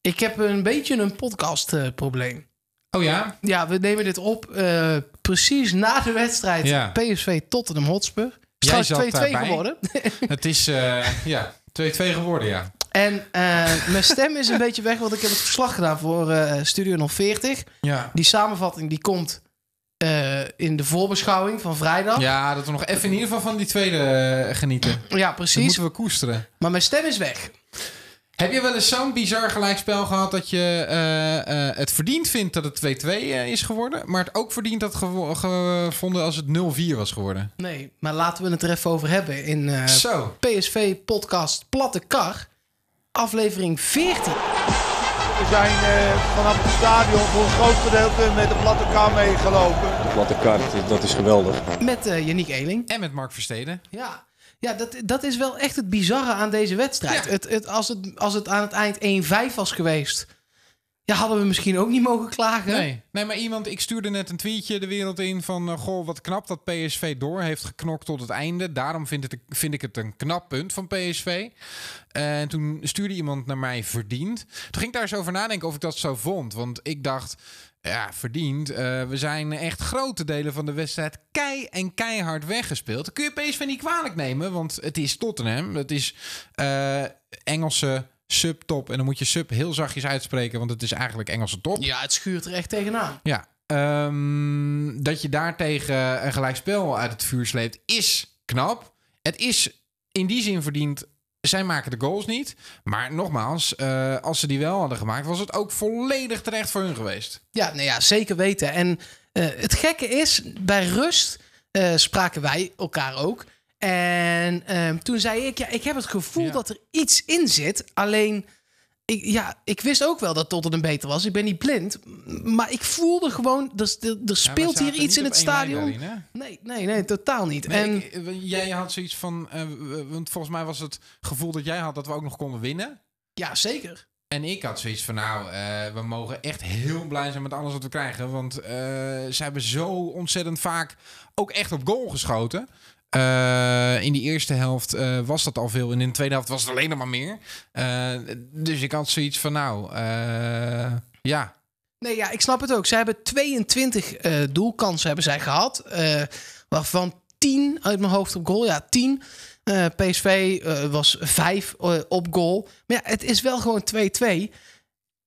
Ik heb een beetje een podcastprobleem. Oh ja? ja, we nemen dit op uh, precies na de wedstrijd Ja. PSV Tottenham Hotspur. Jij Het is zat trouwens 2-2 daarbij. geworden. Het is eh, ja, 2-2 geworden, ja. En eh, mijn stem is een beetje weg, want ik heb het verslag gedaan voor eh, Studio 040. Ja. Die samenvatting die komt eh, in de voorbeschouwing van vrijdag. Ja, ja, dat we nog even in ieder geval van die tweede eh, genieten. Dat precies. moeten we koesteren. Maar mijn stem is weg. Heb je wel eens zo'n bizar gelijkspel gehad dat je eh, eh, het verdiend vindt dat het 2-2 eh, is geworden, maar het ook verdient had gevo- gevonden als het 0-4 was geworden? Nee, maar laten we het er even over hebben in eh, Zo. PSV podcast Platte Kar. Aflevering 14. We zijn eh, vanaf het stadion voor een groot gedeelte met de platte kar meegelopen. De platte kaart, dat is geweldig. Met eh Yannick Eeling. En met Mark Versteden. Ja, ja dat, dat is wel echt het bizarre aan deze wedstrijd. Ja. Het, het, als, het, als het aan het eind 1-5 was geweest... Ja, hadden we misschien ook niet mogen klagen. Nee. nee, maar iemand, ik stuurde net een tweetje de wereld in van... eh, goh, wat knap dat PSV door heeft geknokt tot het einde. Daarom vind, het, vind ik het een knap punt van PSV. En toen stuurde iemand naar mij verdiend. Toen ging ik daar eens over nadenken of ik dat zo vond. Want ik dacht, ja, verdiend. Eh, we zijn echt grote delen van de wedstrijd kei en keihard weggespeeld. Kun je PSV niet kwalijk nemen, want het is Tottenham. Het is eh, Engelse subtop. En dan moet je sub heel zachtjes uitspreken, want het is eigenlijk Engelse top. Ja, het schuurt er echt tegenaan. Ja, ehm, dat je daartegen een gelijkspel uit het vuur sleept, is knap. Het is in die zin verdiend. Zij maken de goals niet. Maar nogmaals, eh, als ze die wel hadden gemaakt, was het ook volledig terecht voor hun geweest. Ja, nee, ja zeker weten. En eh, het gekke is, bij rust eh, spraken wij elkaar ook. En ehm, toen zei ik, ja, ik heb het gevoel Ja. dat er iets in zit. Alleen, ik, ja, ik wist ook wel dat Tottenham beter was. Ik ben niet blind. Maar ik voelde gewoon, er, er, er speelt hier iets in het stadion. Nee, nee, nee, totaal niet. Nee, en ik- eh, jij had zoiets van, eh, want volgens mij was het gevoel dat jij had dat we ook nog konden winnen. ja, zeker. En ik had zoiets van, nou, eh, we mogen echt heel blij zijn met alles wat we krijgen. Want ze hebben zo ontzettend vaak ook echt op goal geschoten. Eh, in die eerste helft eh, was dat al veel. En in de tweede helft was het alleen nog maar meer. Eh, dus ik had zoiets van, nou, ja. Nee, ja, ik snap het ook. Zij hebben 22 eh, doelkansen hebben zij gehad. eh, waarvan 10 uit mijn hoofd op goal. Ja, 10. Eh, PSV was 5 op goal. Maar ja, het is wel gewoon 2-2.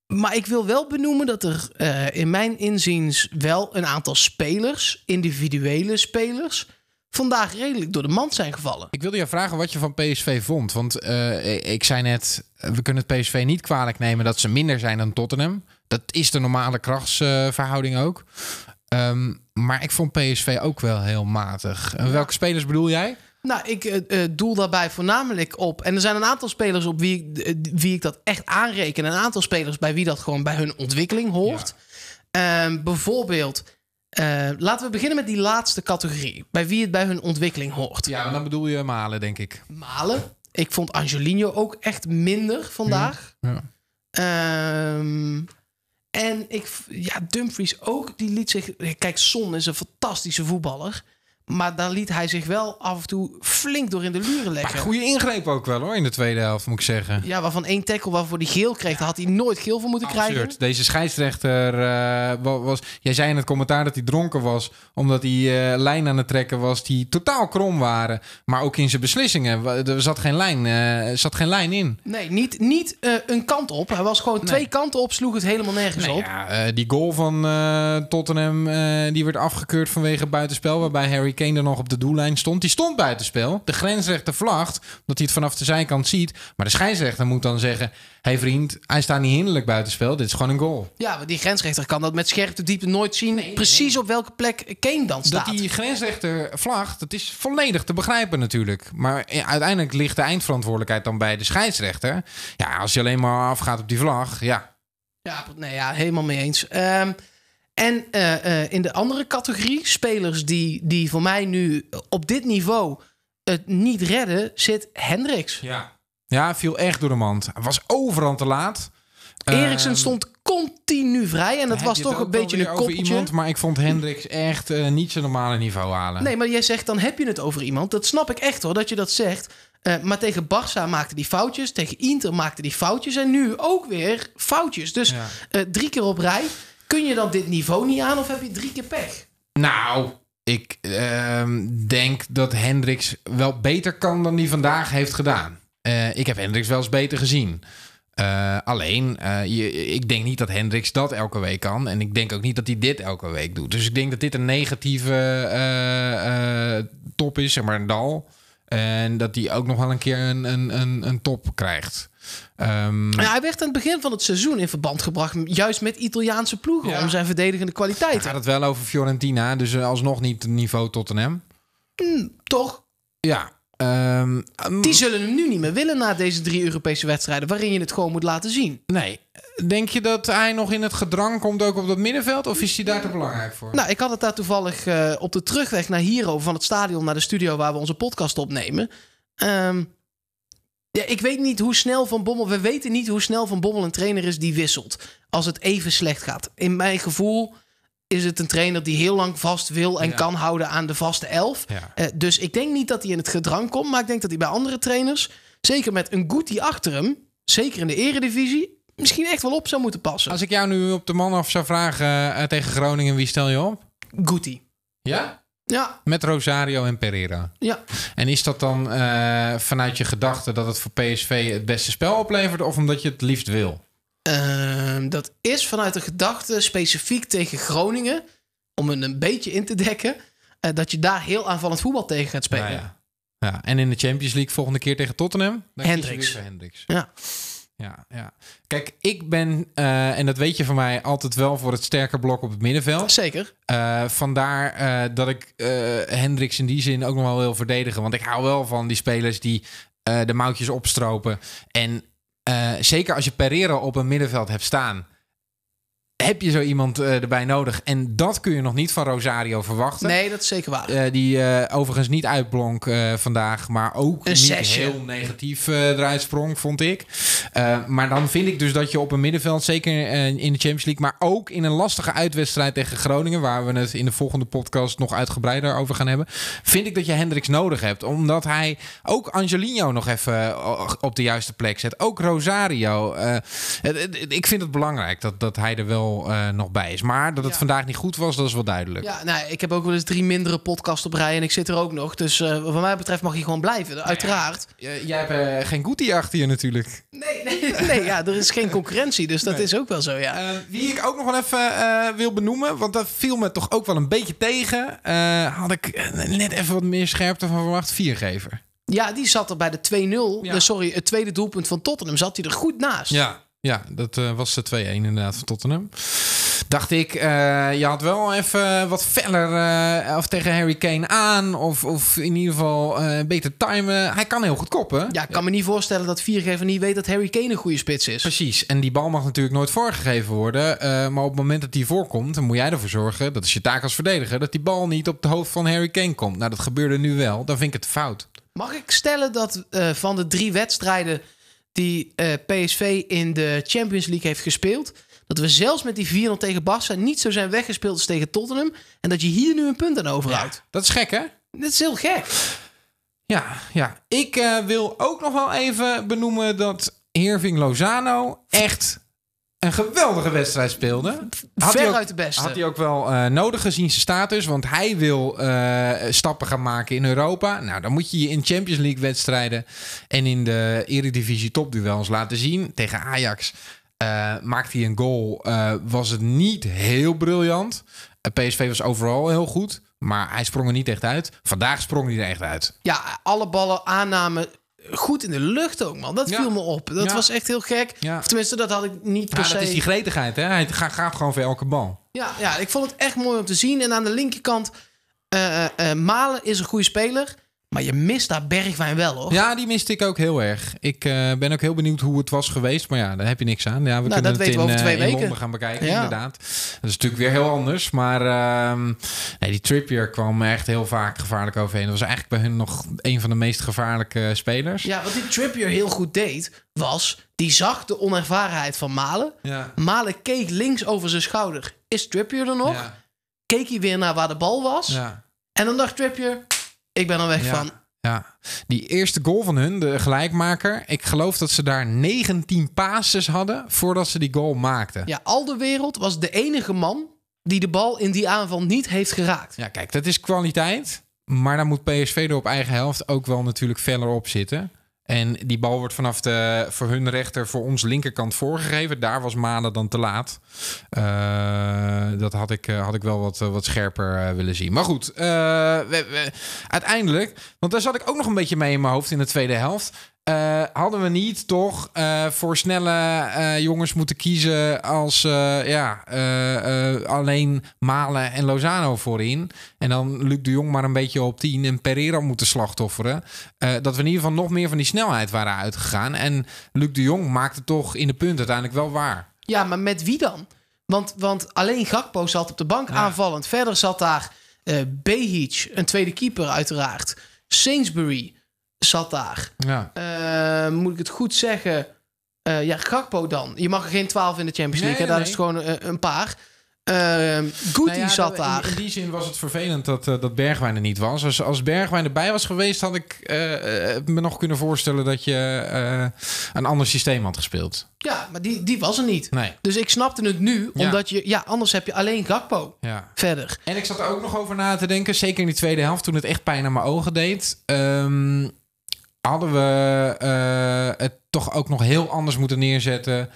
Maar ik wil wel benoemen dat er in mijn inziens wel een aantal spelers, individuele spelers, vandaag redelijk door de mand zijn gevallen. Ik wilde je vragen wat je van PSV vond. Want eh, ik zei net, we kunnen het PSV niet kwalijk nemen dat ze minder zijn dan Tottenham. Dat is de normale krachtsverhouding ook. Ehm, maar ik vond PSV ook wel heel matig. Welke spelers bedoel jij? Nou, ik eh, doel daarbij voornamelijk op. En er zijn een aantal spelers op wie ik, wie ik dat echt aanreken. En een aantal spelers bij wie dat gewoon bij hun ontwikkeling hoort. Ehm, bijvoorbeeld, eh, laten we beginnen met die laatste categorie. Bij wie het bij hun ontwikkeling hoort. Ja, dan bedoel je Malen, denk ik. Malen. Ik vond Angelino ook echt minder vandaag. Ja. Ehm, en ik, ja, Dumfries ook. Die liet zich. Kijk, Son is een fantastische voetballer. Maar daar liet hij zich wel af en toe flink door in de luren Maar leggen. goede ingreep ook wel hoor, in de tweede helft moet ik zeggen. Ja, waarvan één tackle waarvoor hij geel kreeg, daar had hij nooit geel voor moeten krijgen. Deze scheidsrechter eh, wa- was... Jij zei in het commentaar dat hij dronken was... omdat hij eh, lijn aan het trekken was die totaal krom waren. Maar ook in zijn beslissingen. Er zat geen lijn, eh, zat geen lijn in. Nee, niet, niet een kant op. Hij was gewoon twee kanten op, sloeg het helemaal nergens Nee, op. ja, die goal van Tottenham die werd afgekeurd vanwege buitenspel... waarbij Harry Kane er nog op de doellijn stond. Die stond buitenspel. De grensrechter vlagt, omdat hij het vanaf de zijkant ziet. Maar de scheidsrechter moet dan zeggen... hé hey vriend, hij staat niet hinderlijk buitenspel. Dit is gewoon een goal. Ja, maar die grensrechter kan dat met scherpte diepte nooit zien. precies op welke plek Kane dan staat. Dat die grensrechter vlagt, dat is volledig te begrijpen natuurlijk. Maar uiteindelijk ligt de eindverantwoordelijkheid dan bij de scheidsrechter. Ja, als je alleen maar afgaat op die vlag, ja. Ja, nee, ja, helemaal mee eens. Ehm, en eh, eh, in de andere categorie, spelers die, die voor mij nu op dit niveau het niet redden, zit Hendricks. Ja. Ja, viel echt door de mand. Hij was overal te laat. Eriksen Ehm, stond continu vrij en dat was toch een beetje een over koppeltje. iemand, maar ik vond Hendricks echt eh, niet zijn normale niveau halen. Nee, maar jij zegt dan heb je het over iemand. Dat snap ik echt hoor, dat je dat zegt. Eh, maar tegen Barça maakte die foutjes. Tegen Inter maakte die foutjes. En nu ook weer foutjes. Dus Ja. eh, drie keer op rij. Kun je dan dit niveau niet aan of heb je drie keer pech? Nou, ik ehm, denk dat Hendricks wel beter kan dan hij vandaag heeft gedaan. Eh, ik heb Hendricks wel eens beter gezien. Eh, alleen, eh, je, ik denk niet dat Hendricks dat elke week kan. En ik denk ook niet dat hij dit elke week doet. Dus ik denk dat dit een negatieve top is, zeg maar een dal. En dat hij ook nog wel een keer een, een, een, een top krijgt. Ehm, Ja, hij werd aan het begin van het seizoen in verband gebracht. Juist met Italiaanse ploegen. Ja. Om zijn verdedigende dan kwaliteiten. gaat het wel over Fiorentina. Dus eh, alsnog niet het niveau Tottenham. Toch? Ja. ehm, Die zullen hem nu niet meer willen na deze drie Europese wedstrijden. Waarin je het gewoon moet laten zien. Nee. Denk je dat hij nog in het gedrang komt ook op dat middenveld? Of is hij daar te belangrijk voor? Nou, ik had het daar toevallig eh, op de terugweg naar hier over van het stadion naar de studio waar we onze podcast opnemen. Ehm, ja, ik weet niet hoe snel Van Bommel. We weten niet hoe snel Van Bommel een trainer is die wisselt. Als het even slecht gaat. In mijn gevoel is het een trainer die heel lang vast wil en Ja. kan houden aan de vaste elf. Ja. Eh, dus ik denk niet dat hij in het gedrang komt. Maar ik denk dat hij bij andere trainers, zeker met een Guti achter hem, zeker in de eredivisie, misschien echt wel op zou moeten passen. Als ik jou nu op de man af zou vragen eh, tegen Groningen, wie stel je op? Guti. Ja? Ja, Met Rosario en Pereira. ja. En is dat dan eh, vanuit je gedachte dat het voor PSV het beste spel oplevert? Of omdat je het liefst wil? Ehm, dat is vanuit de gedachte specifiek tegen Groningen. Om het een beetje in te dekken. eh, dat je daar heel aanvallend voetbal tegen gaat spelen. Nou ja. ja. En in de Champions League volgende keer tegen Tottenham? Dan Hendricks. voor Hendricks. Ja. Ja, ja. Kijk, ik ben, eh, en dat weet je van mij, altijd wel voor het sterke blok op het middenveld. Zeker. Eh, vandaar eh, dat ik Hendricks in die zin ook nog wel wil verdedigen. Want ik hou wel van die spelers die de mouwtjes opstropen. En zeker als je Pereira op een middenveld hebt staan... heb je zo iemand eh, erbij nodig. En dat kun je nog niet van Rosario verwachten. Nee, dat is zeker waar. Eh, die eh, overigens niet uitblonk vandaag, maar ook Een niet heel negatief eruit sprong, vond ik. Maar dan vind ik dus dat je op een middenveld, zeker in de Champions League, maar ook in een lastige uitwedstrijd tegen Groningen, waar we het in de volgende podcast nog uitgebreider over gaan hebben, vind ik dat je Hendricks nodig hebt. Omdat hij ook Angelino nog even op de juiste plek zet. Ook Rosario. Ik vind het belangrijk dat, dat hij er wel eh, nog bij is. Maar dat het Ja. vandaag niet goed was, dat is wel duidelijk. Ja, nou, ik heb ook wel eens drie mindere podcasts op rij en ik zit er ook nog. Dus eh, wat mij betreft mag je gewoon blijven, uiteraard. J- Jij hebt eh, geen Guti achter je natuurlijk. Nee, nee, nee, ja, er is geen concurrentie, dus dat Nee. is ook wel zo, ja. Wie ik ook nog wel even wil benoemen, want dat viel me toch ook wel een beetje tegen. had ik net even wat meer scherpte van verwacht. Viergever. Ja, die zat er bij de 2-0. Ja. Eh, sorry, het tweede doelpunt van Tottenham zat hij er goed naast. Ja, ja dat eh, was de 2-1 inderdaad van Tottenham. Dacht ik, eh, je had wel even wat feller eh, of tegen Harry Kane aan. Of, of in ieder geval beter timen. Hij kan heel goed koppen. Ja, ik kan me niet voorstellen dat Viergever niet weet dat Harry Kane een goede spits is. Precies. En die bal mag natuurlijk nooit voorgegeven worden. maar op het moment dat die voorkomt, dan moet jij ervoor zorgen, dat is je taak als verdediger, dat die bal niet op het hoofd van Harry Kane komt. Nou, dat gebeurde nu wel. Dan vind ik het fout. Mag ik stellen dat van de drie wedstrijden die eh, PSV in de Champions League heeft gespeeld, dat we zelfs met die 4-0 tegen Barça niet zo zijn weggespeeld als tegen Tottenham en dat je hier nu een punt aan overhoudt? Dat is gek, hè? Dat is heel gek. Ja, ja. Ik eh, wil ook nog wel even benoemen dat Herving Lozano echt een geweldige wedstrijd speelde. Had ook- Veruit de beste. Had hij ook wel eh, nodig gezien zijn status. Want hij wil eh, stappen gaan maken in Europa. Nou, dan moet je je in Champions League wedstrijden... en in de Eredivisie topduels laten zien. Tegen Ajax eh maakte hij een goal. was het niet heel briljant. PSV was overal heel goed. Maar hij sprong er niet echt uit. Vandaag sprong hij er echt uit. Ja, alle ballen aannamen goed in de lucht ook, man. Dat Ja. viel me op. Dat Ja. was echt heel gek. Ja. Of tenminste, dat had ik niet per Ja, se... dat is die gretigheid, hè? Hij gaat, gaat gewoon voor elke bal. Ja, ja, ik vond het echt mooi om te zien. En aan de linkerkant, eh, eh, eh, Malen is een goede speler. Maar je mist daar Bergwijn wel, hoor. Ja, die miste ik ook heel erg. Ik eh, ben ook heel benieuwd hoe het was geweest. Maar ja, daar heb je niks aan. Ja, we kunnen dat het weten in, we over eh, twee in weken. Londen gaan bekijken, Ja. inderdaad. Dat is natuurlijk weer heel anders. Maar ehm, nee, die Trippier kwam echt heel vaak gevaarlijk overheen. Dat was eigenlijk bij hun nog een van de meest gevaarlijke spelers. Ja, wat die Trippier heel goed deed, was... die zag de onervarenheid van Malen. Ja. Malen keek links over zijn schouder. Is Trippier er nog? Ja. Keek hij weer naar waar de bal was. Ja. En dan dacht Trippier... ik ben er weg Ja. van. Ja, die eerste goal van hun, de gelijkmaker. Ik geloof dat ze daar 19 passes hadden voordat ze die goal maakten. Ja, al de wereld was de enige man die de bal in die aanval niet heeft geraakt. Ja, kijk, dat is kwaliteit. Maar dan moet PSV er op eigen helft ook wel natuurlijk verder op zitten. En die bal wordt vanaf de voor hun rechter, voor ons linkerkant voorgegeven. Daar was Malen dan te laat. Uh, dat had ik, uh, had ik wel wat, uh, wat scherper willen zien. Maar goed, uiteindelijk, want daar zat ik ook nog een beetje mee in mijn hoofd in de tweede helft. Uh, hadden we niet toch uh, voor snelle uh, jongens moeten kiezen als ja, alleen Malen en Lozano voorin. En dan Luc de Jong maar een beetje op 10 en Pereira moeten slachtofferen. dat we in ieder geval nog meer van die snelheid waren uitgegaan. En Luc de Jong maakte toch in de punt uiteindelijk wel waar. Ja, maar met wie dan? Want, want alleen Gakpo zat op de bank ja. aanvallend. Verder zat daar uh, Behic, een tweede keeper uiteraard. Sainsbury zat daar. Ja. Uh, moet ik het goed zeggen? Uh, ja, Gakpo dan. Je mag er geen 12 in de Champions League. Nee, nee, daar is het gewoon uh, een paar. Uh, Guti nou ja, zat daar. In, in, die zin was het vervelend dat, uh, dat Bergwijn er niet was. Als, als Bergwijn erbij was geweest, had ik uh, me nog kunnen voorstellen dat je een ander systeem had gespeeld. Ja, maar die, die was er niet. Nee. Dus ik snapte het nu, omdat je, ja, anders heb je alleen Gakpo ja. verder. En ik zat er ook nog over na te denken, zeker in die tweede helft, toen het echt pijn aan mijn ogen deed. Um, hadden we uh, het toch ook nog heel anders moeten neerzetten.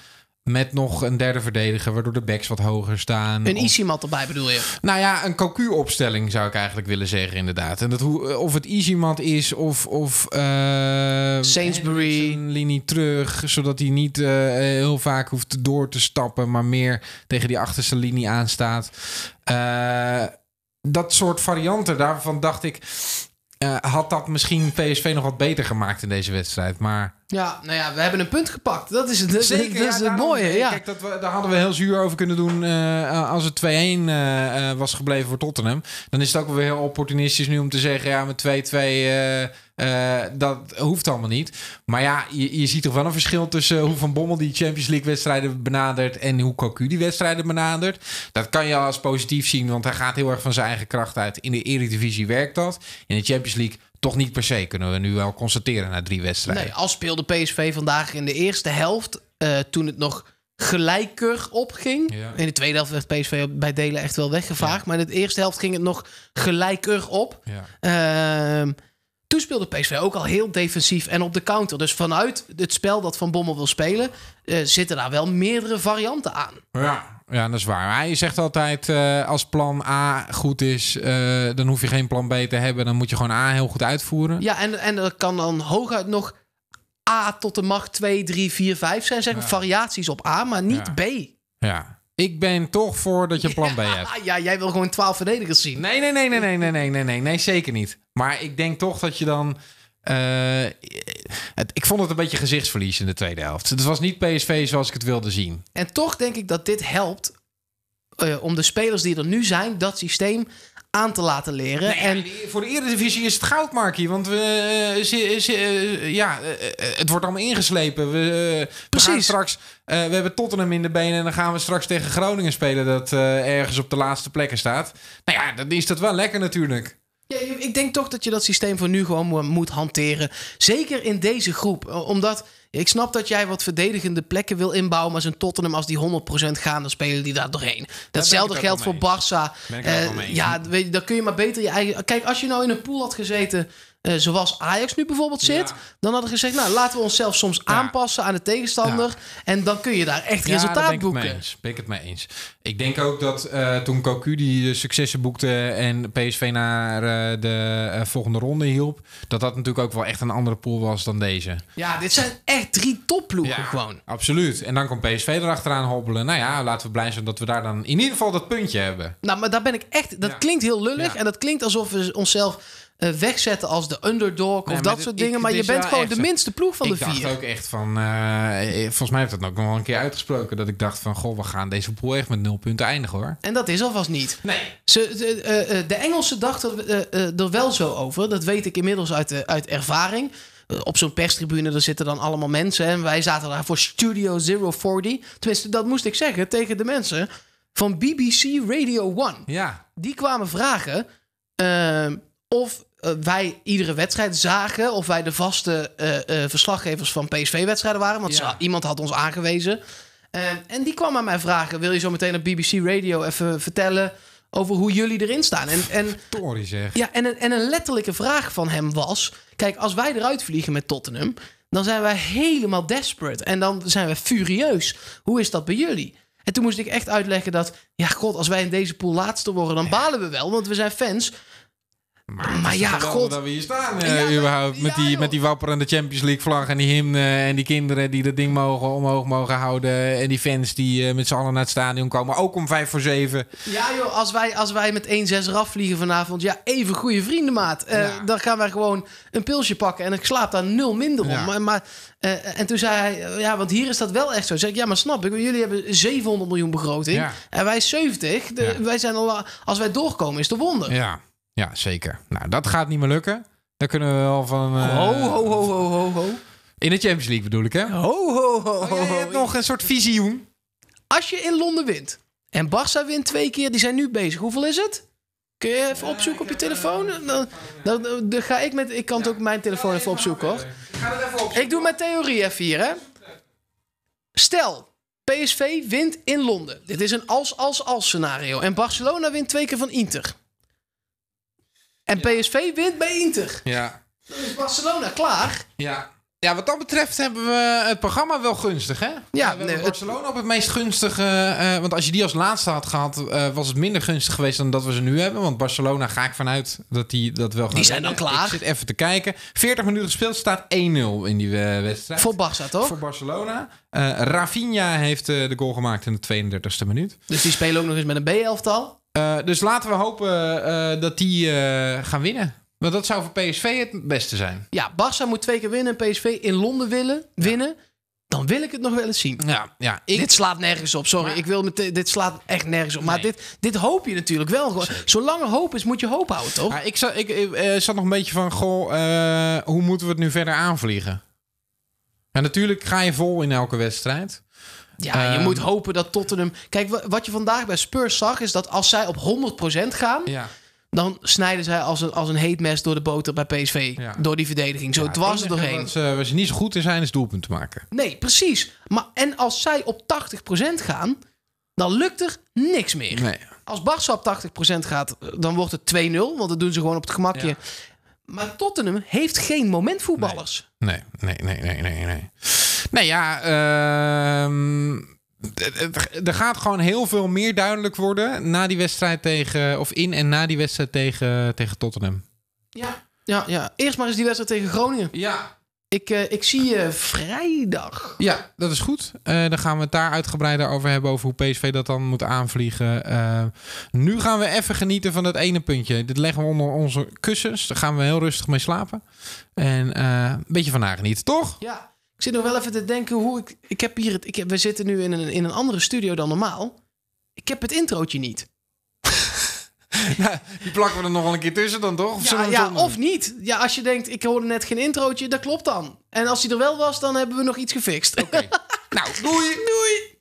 Met nog een derde verdediger, waardoor de backs wat hoger staan. Een Easymat erbij bedoel je? Nou ja, een Cocu-opstelling zou ik eigenlijk willen zeggen, inderdaad. En dat hoe, of het Easymat is of, of uh, Sainsbury. Een linie terug, zodat hij niet uh, heel vaak hoeft door te stappen, maar meer tegen die achterste linie aanstaat. Uh, dat soort varianten, daarvan dacht ik had dat misschien PSV nog wat beter gemaakt in deze wedstrijd. Maar... Ja, nou ja, we hebben een punt gepakt. Dat is het, dat, Zeker, dat is het mooie. Ja. Kijk, dat we, daar hadden we heel zuur over kunnen doen uh, als het 2-1 uh, was gebleven voor Tottenham. Dan is het ook wel weer heel opportunistisch nu om te zeggen... ja, met 2-2... Uh, dat hoeft allemaal niet. Maar ja, je, je ziet toch wel een verschil tussen hoe Van Bommel die Champions League wedstrijden benadert en hoe Cocu die wedstrijden benadert. Dat kan je als positief zien, want hij gaat heel erg van zijn eigen kracht uit. In de Eredivisie werkt dat. In de Champions League toch niet per se, kunnen we nu wel constateren na drie wedstrijden. Nee, als speelde PSV vandaag in de eerste helft, uh, toen het nog gelijker opging. Ja. In de tweede helft werd PSV bij delen echt wel weggevaagd. Ja. Maar in de eerste helft ging het nog gelijker op. Ja. Uh, toen speelde PSV ook al heel defensief en op de counter. Dus vanuit het spel dat Van Bommel wil spelen, uh, zitten daar wel meerdere varianten aan. Ja, ja dat is waar. Hij zegt altijd: uh, als plan A goed is, uh, dan hoef je geen plan B te hebben. Dan moet je gewoon A heel goed uitvoeren. Ja, en, en er kan dan hooguit nog A tot de macht 2, 3, 4, 5 zijn. Zeg maar ja. variaties op A, maar niet ja. B. Ja. Ik ben toch voor dat je plan B hebt. Ja, jij wil gewoon 12 verdedigers zien. Nee, nee, nee, nee, nee, nee, nee, nee, nee, nee, zeker niet. Maar ik denk toch dat je dan. Uh, het, ik vond het een beetje gezichtsverlies in de tweede helft. Het was niet PSV zoals ik het wilde zien. En toch denk ik dat dit helpt uh, om de spelers die er nu zijn, dat systeem aan te laten leren. Nee, en voor de Eredivisie is het goud, Markie. Want we, uh, ze, uh, ja, het wordt allemaal ingeslepen. We, Precies. we straks, we hebben Tottenham in de benen en dan gaan we straks tegen Groningen spelen dat ergens op de laatste plekken staat. Nou ja, dan is dat wel lekker natuurlijk. Ja, ik denk toch dat je dat systeem voor nu gewoon moet hanteren. Zeker in deze groep. Omdat ik snap dat jij wat verdedigende plekken wil inbouwen. Maar zo'n Tottenham, als die 100% gaan, dan spelen die daar doorheen. Datzelfde dat geldt voor Barça. Uh, ja, weet je, dan kun je maar beter je eigen. Kijk, als je nou in een pool had gezeten. Uh, zoals Ajax nu bijvoorbeeld zit, ja. dan hadden we gezegd: Nou, laten we onszelf soms ja. aanpassen aan de tegenstander. Ja. En dan kun je daar echt resultaat ben boeken. Ik eens. ben ik het mee eens. Ik denk ook dat uh, toen Cocu die successen boekte en PSV naar uh, de volgende ronde hielp, dat dat natuurlijk ook wel echt een andere pool was dan deze. Ja, dit zijn echt drie topploegen gewoon. Absoluut. En dan komt PSV erachteraan hobbelen. Nou ja, laten we blij zijn dat we daar dan in ieder geval dat puntje hebben. Nou, maar daar ben ik echt. Dat klinkt heel lullig en dat klinkt alsof we onszelf uh, wegzetten als de underdog nee, of dat soort dingen. Maar je bent gewoon de minste ploeg van ik de vier. Ik dacht ook echt van... Uh, volgens mij heeft dat ook nog wel een keer uitgesproken... dat ik dacht van... goh, we gaan deze pool echt met nul punten eindigen, hoor. En dat is alvast niet. Nee. Ze, de, de Engelsen dachten er wel zo over. Dat weet ik inmiddels uit, uit ervaring. op zo'n perstribune, daar zitten dan allemaal mensen. En wij zaten daar voor Studio 040. Tenminste, dat moest ik zeggen tegen de mensen van BBC Radio 1. Ja. Die kwamen vragen... of eh, wij iedere wedstrijd zagen. Of wij de vaste eh, eh, verslaggevers van PSV-wedstrijden waren. Want Ja. iemand had ons aangewezen. Eh, en die kwam aan mij vragen: Wil je zo meteen op BBC Radio even vertellen over hoe jullie erin staan? En, en Tori zeg. ja, en een, en een letterlijke vraag van hem was: Kijk, als wij eruit vliegen met Tottenham, dan zijn wij helemaal desperate. En dan zijn we furieus. Hoe is dat bij jullie? En toen moest ik echt uitleggen dat, ja, god, als wij in deze pool laatste worden, dan balen we wel, want we zijn fans. Maar, ja, god. dat we hier staan, eh, Ja, überhaupt. Met, ja, die, met die wapperende Champions League vlag en die hymne en die kinderen die dat ding mogen, omhoog mogen houden. En die fans die eh, met z'n allen naar het stadion komen. Ook om vijf voor zeven. Ja, joh, als wij, als wij met 1-6 eraf vliegen vanavond, ja, even goede vrienden, maat. Eh, Ja. Dan gaan wij gewoon een pilsje pakken en ik slaap daar nul minder om. Maar, maar, en toen zei hij, ja, want hier is dat wel echt zo. Zeg ik, ja, maar snap ik, jullie hebben 700 miljoen begroting en wij 70. De, Ja. Wij zijn al, als wij doorkomen, is de wonder. Ja, ja, zeker. Nou, dat gaat niet meer lukken. Daar kunnen we wel van... eh, Ho, ho, ho, ho, ho, ho. In de Champions League bedoel ik, hè? Ho, ho, ho, Oh, jij ho. hebt nog een soort visioen. Als je in Londen wint en Barça wint twee keer, die zijn nu bezig. Hoeveel is het? Kun je even opzoeken op je telefoon? Dan, dan, dan, dan ga ik met. Ik kan het ook mijn telefoon even opzoeken hoor. Ga het even op. Ik doe mijn theorie even hier, hè. Stel, PSV wint in Londen. Dit is een als-als-als scenario. En Barcelona wint twee keer van Inter. En PSV wint bij Inter. Ja. Dan is Barcelona klaar. Ja. Ja, wat dat betreft hebben we het programma wel gunstig, hè? we hebben nee, het- Barcelona op het meest gunstige... eh, want als je die als laatste had gehad, eh, was het minder gunstig geweest dan dat we ze nu hebben. Want Barcelona ga ik vanuit dat die dat wel gaan Die zijn dan klaar. Ik zit even te kijken. 40 minuten gespeeld, staat 1-0 in die eh, wedstrijd. Voor Barça, toch? Voor Barcelona. Rafinha heeft de goal gemaakt in de 32e minuut. Dus die spelen ook nog eens met een B-elftal. Eh, dus laten we hopen eh, dat die eh, gaan winnen. Want dat zou voor PSV het beste zijn. Ja, Barça moet twee keer winnen en PSV in Londen willen, winnen. Dan wil ik het nog wel eens zien. Ja, ja ik, Dit slaat nergens op, sorry. Maar- Ik wil meteen, dit slaat echt nergens op. Maar dit, dit hoop je natuurlijk wel. Zolang er hoop is, moet je hoop houden, toch? Ja, ik, zat, ik zat nog een beetje van, goh, hoe moeten we het nu verder aanvliegen? En natuurlijk ga je vol in elke wedstrijd. Ja, je Ehm. moet hopen dat Tottenham... Kijk, wa- wat je vandaag bij Spurs zag... is dat als zij op 100% gaan... Ja. dan snijden zij als een, als een heet mes door de boter bij PSV. Ja. Door die verdediging. Zo dwars er doorheen. Wat ze, waar ze niet zo goed in zijn, is doelpunten maken. Nee, precies. Maar, en als zij op 80% gaan... dan lukt er niks meer. Nee. Als Barça op 80% gaat, dan wordt het 2-0. Want dat doen ze gewoon op het gemakje. Ja. Maar Tottenham heeft geen momentvoetballers. Nee, nee, nee, nee, nee, nee. Nee, ja, ehm, er gaat gewoon heel veel meer duidelijk worden na die wedstrijd tegen, of in en na die wedstrijd tegen, tegen Tottenham. Ja. Ja, ja. Eerst maar eens die wedstrijd tegen Groningen. Ja. Ik, eh, ik zie je vrijdag. Ja, dat is goed. Eh, dan gaan we het daar uitgebreider over hebben, over hoe PSV dat dan moet aanvliegen. Eh, nu gaan we even genieten van dat ene puntje. Dit leggen we onder onze kussens. Daar gaan we heel rustig mee slapen. En eh, een beetje van nagenieten, toch? Ja. Ik zit nog wel even te denken hoe ik... Ik heb hier het... Ik heb, we zitten nu in een, in een andere studio dan normaal. Ik heb het introotje niet. Die plakken we er nog wel een keer tussen dan, toch? Of Ja, ja, of niet. Ja, als je denkt, ik hoorde net geen introotje, dat klopt dan. En als die er wel was, dan hebben we nog iets gefixt. doen? Nou, doei! Doei!